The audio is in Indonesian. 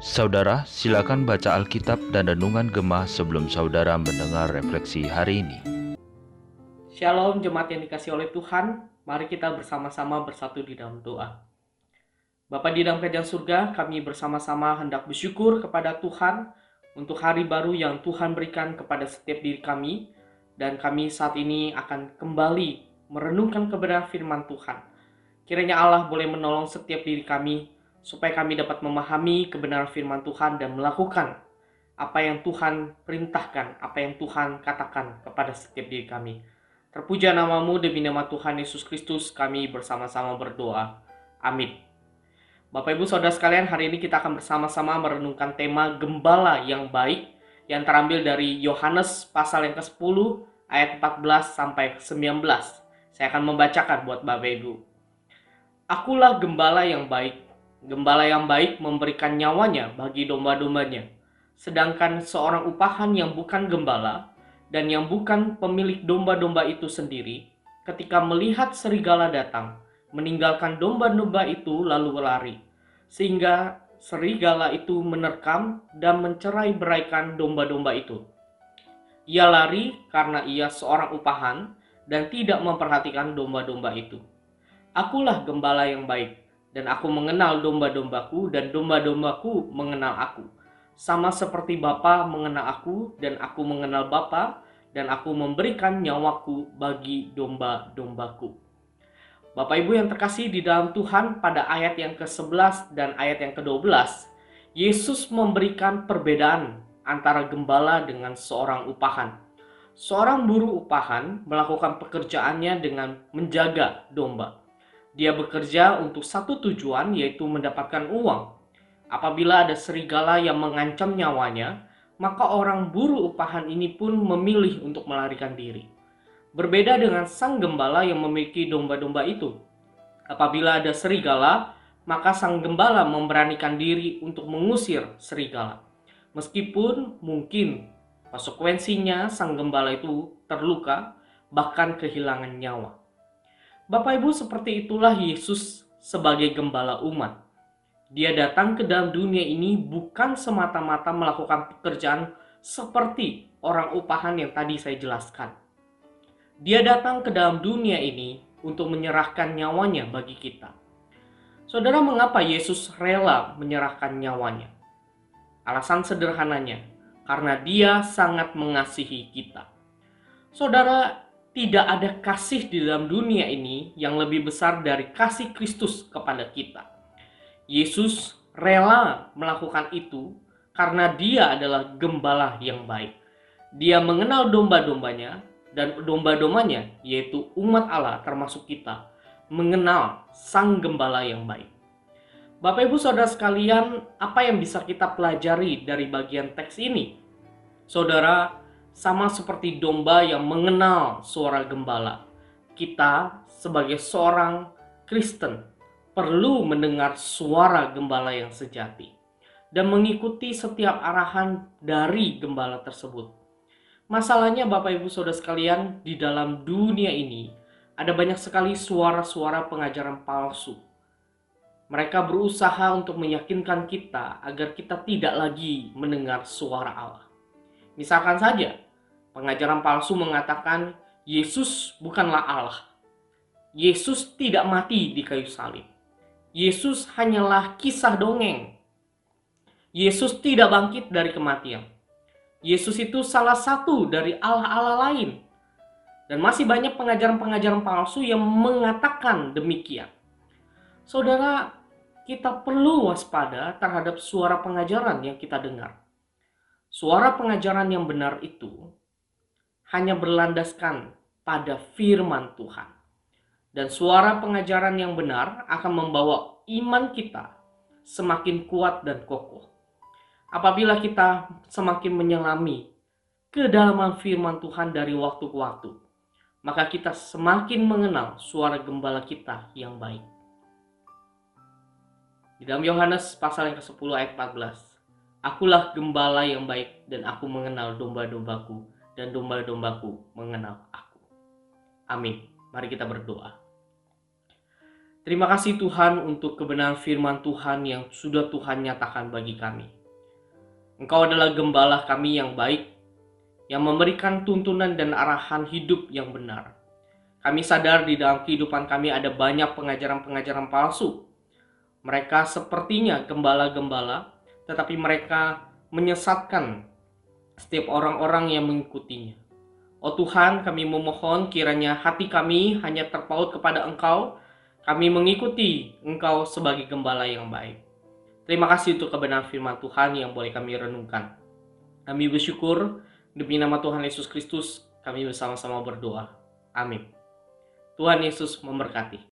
Saudara, silakan baca Alkitab dan Renungan Gemah sebelum saudara mendengar refleksi hari ini. Shalom jemaat yang dikasih oleh Tuhan, mari kita bersama-sama bersatu di dalam doa. Bapa di dalam kerajaan surga, kami bersama-sama hendak bersyukur kepada Tuhan untuk hari baru yang Tuhan berikan kepada setiap diri kami, dan kami saat ini akan kembali merenungkan kebenaran firman Tuhan. Kiranya Allah boleh menolong setiap diri kami supaya kami dapat memahami kebenaran firman Tuhan dan melakukan apa yang Tuhan perintahkan, apa yang Tuhan katakan kepada setiap diri kami. Terpuja namamu demi nama Tuhan Yesus Kristus kami bersama-sama berdoa. Amin. Bapak Ibu Saudara sekalian, hari ini kita akan bersama-sama merenungkan tema gembala yang baik yang terambil dari Yohanes pasal yang ke-10 ayat 14 sampai 19. Saya akan membacakan buat Bapak Ibu. Akulah gembala yang baik Gembala yang baik memberikan nyawanya bagi domba-dombanya. Sedangkan seorang upahan yang bukan gembala dan yang bukan pemilik domba-domba itu sendiri, ketika melihat serigala datang, meninggalkan domba-domba itu lalu lari. Sehingga serigala itu menerkam dan mencerai beraikan domba-domba itu. Ia lari karena ia seorang upahan dan tidak memperhatikan domba-domba itu. Akulah gembala yang baik dan aku mengenal domba-dombaku dan domba-dombaku mengenal aku. Sama seperti Bapa mengenal aku dan aku mengenal Bapa dan aku memberikan nyawaku bagi domba-dombaku. Bapak Ibu yang terkasih di dalam Tuhan pada ayat yang ke-11 dan ayat yang ke-12, Yesus memberikan perbedaan antara gembala dengan seorang upahan. Seorang buruh upahan melakukan pekerjaannya dengan menjaga domba dia bekerja untuk satu tujuan yaitu mendapatkan uang. Apabila ada serigala yang mengancam nyawanya, maka orang buruh upahan ini pun memilih untuk melarikan diri. Berbeda dengan sang gembala yang memiliki domba-domba itu. Apabila ada serigala, maka sang gembala memberanikan diri untuk mengusir serigala. Meskipun mungkin konsekuensinya sang gembala itu terluka, bahkan kehilangan nyawa. Bapak Ibu seperti itulah Yesus sebagai gembala umat. Dia datang ke dalam dunia ini bukan semata-mata melakukan pekerjaan seperti orang upahan yang tadi saya jelaskan. Dia datang ke dalam dunia ini untuk menyerahkan nyawanya bagi kita. Saudara, mengapa Yesus rela menyerahkan nyawanya? Alasan sederhananya, karena Dia sangat mengasihi kita. Saudara, tidak ada kasih di dalam dunia ini yang lebih besar dari kasih Kristus kepada kita. Yesus rela melakukan itu karena dia adalah gembala yang baik. Dia mengenal domba-dombanya dan domba-dombanya yaitu umat Allah termasuk kita mengenal sang gembala yang baik. Bapak Ibu Saudara sekalian, apa yang bisa kita pelajari dari bagian teks ini? Saudara, sama seperti domba yang mengenal suara gembala. Kita sebagai seorang Kristen perlu mendengar suara gembala yang sejati dan mengikuti setiap arahan dari gembala tersebut. Masalahnya Bapak Ibu Saudara sekalian, di dalam dunia ini ada banyak sekali suara-suara pengajaran palsu. Mereka berusaha untuk meyakinkan kita agar kita tidak lagi mendengar suara Allah. Misalkan saja, Pengajaran palsu mengatakan Yesus bukanlah Allah. Yesus tidak mati di kayu salib. Yesus hanyalah kisah dongeng. Yesus tidak bangkit dari kematian. Yesus itu salah satu dari Allah-Allah lain. Dan masih banyak pengajaran-pengajaran palsu yang mengatakan demikian. Saudara, kita perlu waspada terhadap suara pengajaran yang kita dengar. Suara pengajaran yang benar itu hanya berlandaskan pada firman Tuhan. Dan suara pengajaran yang benar akan membawa iman kita semakin kuat dan kokoh. Apabila kita semakin menyelami kedalaman firman Tuhan dari waktu ke waktu, maka kita semakin mengenal suara gembala kita yang baik. Di dalam Yohanes pasal yang ke-10 ayat 14, Akulah gembala yang baik dan aku mengenal domba-dombaku dan domba-dombaku mengenal aku. Amin. Mari kita berdoa. Terima kasih Tuhan untuk kebenaran firman Tuhan yang sudah Tuhan nyatakan bagi kami. Engkau adalah gembala kami yang baik, yang memberikan tuntunan dan arahan hidup yang benar. Kami sadar di dalam kehidupan kami ada banyak pengajaran-pengajaran palsu. Mereka sepertinya gembala-gembala, tetapi mereka menyesatkan setiap orang-orang yang mengikutinya. Oh Tuhan, kami memohon kiranya hati kami hanya terpaut kepada Engkau, kami mengikuti Engkau sebagai gembala yang baik. Terima kasih untuk kebenaran firman Tuhan yang boleh kami renungkan. Kami bersyukur demi nama Tuhan Yesus Kristus kami bersama-sama berdoa. Amin. Tuhan Yesus memberkati.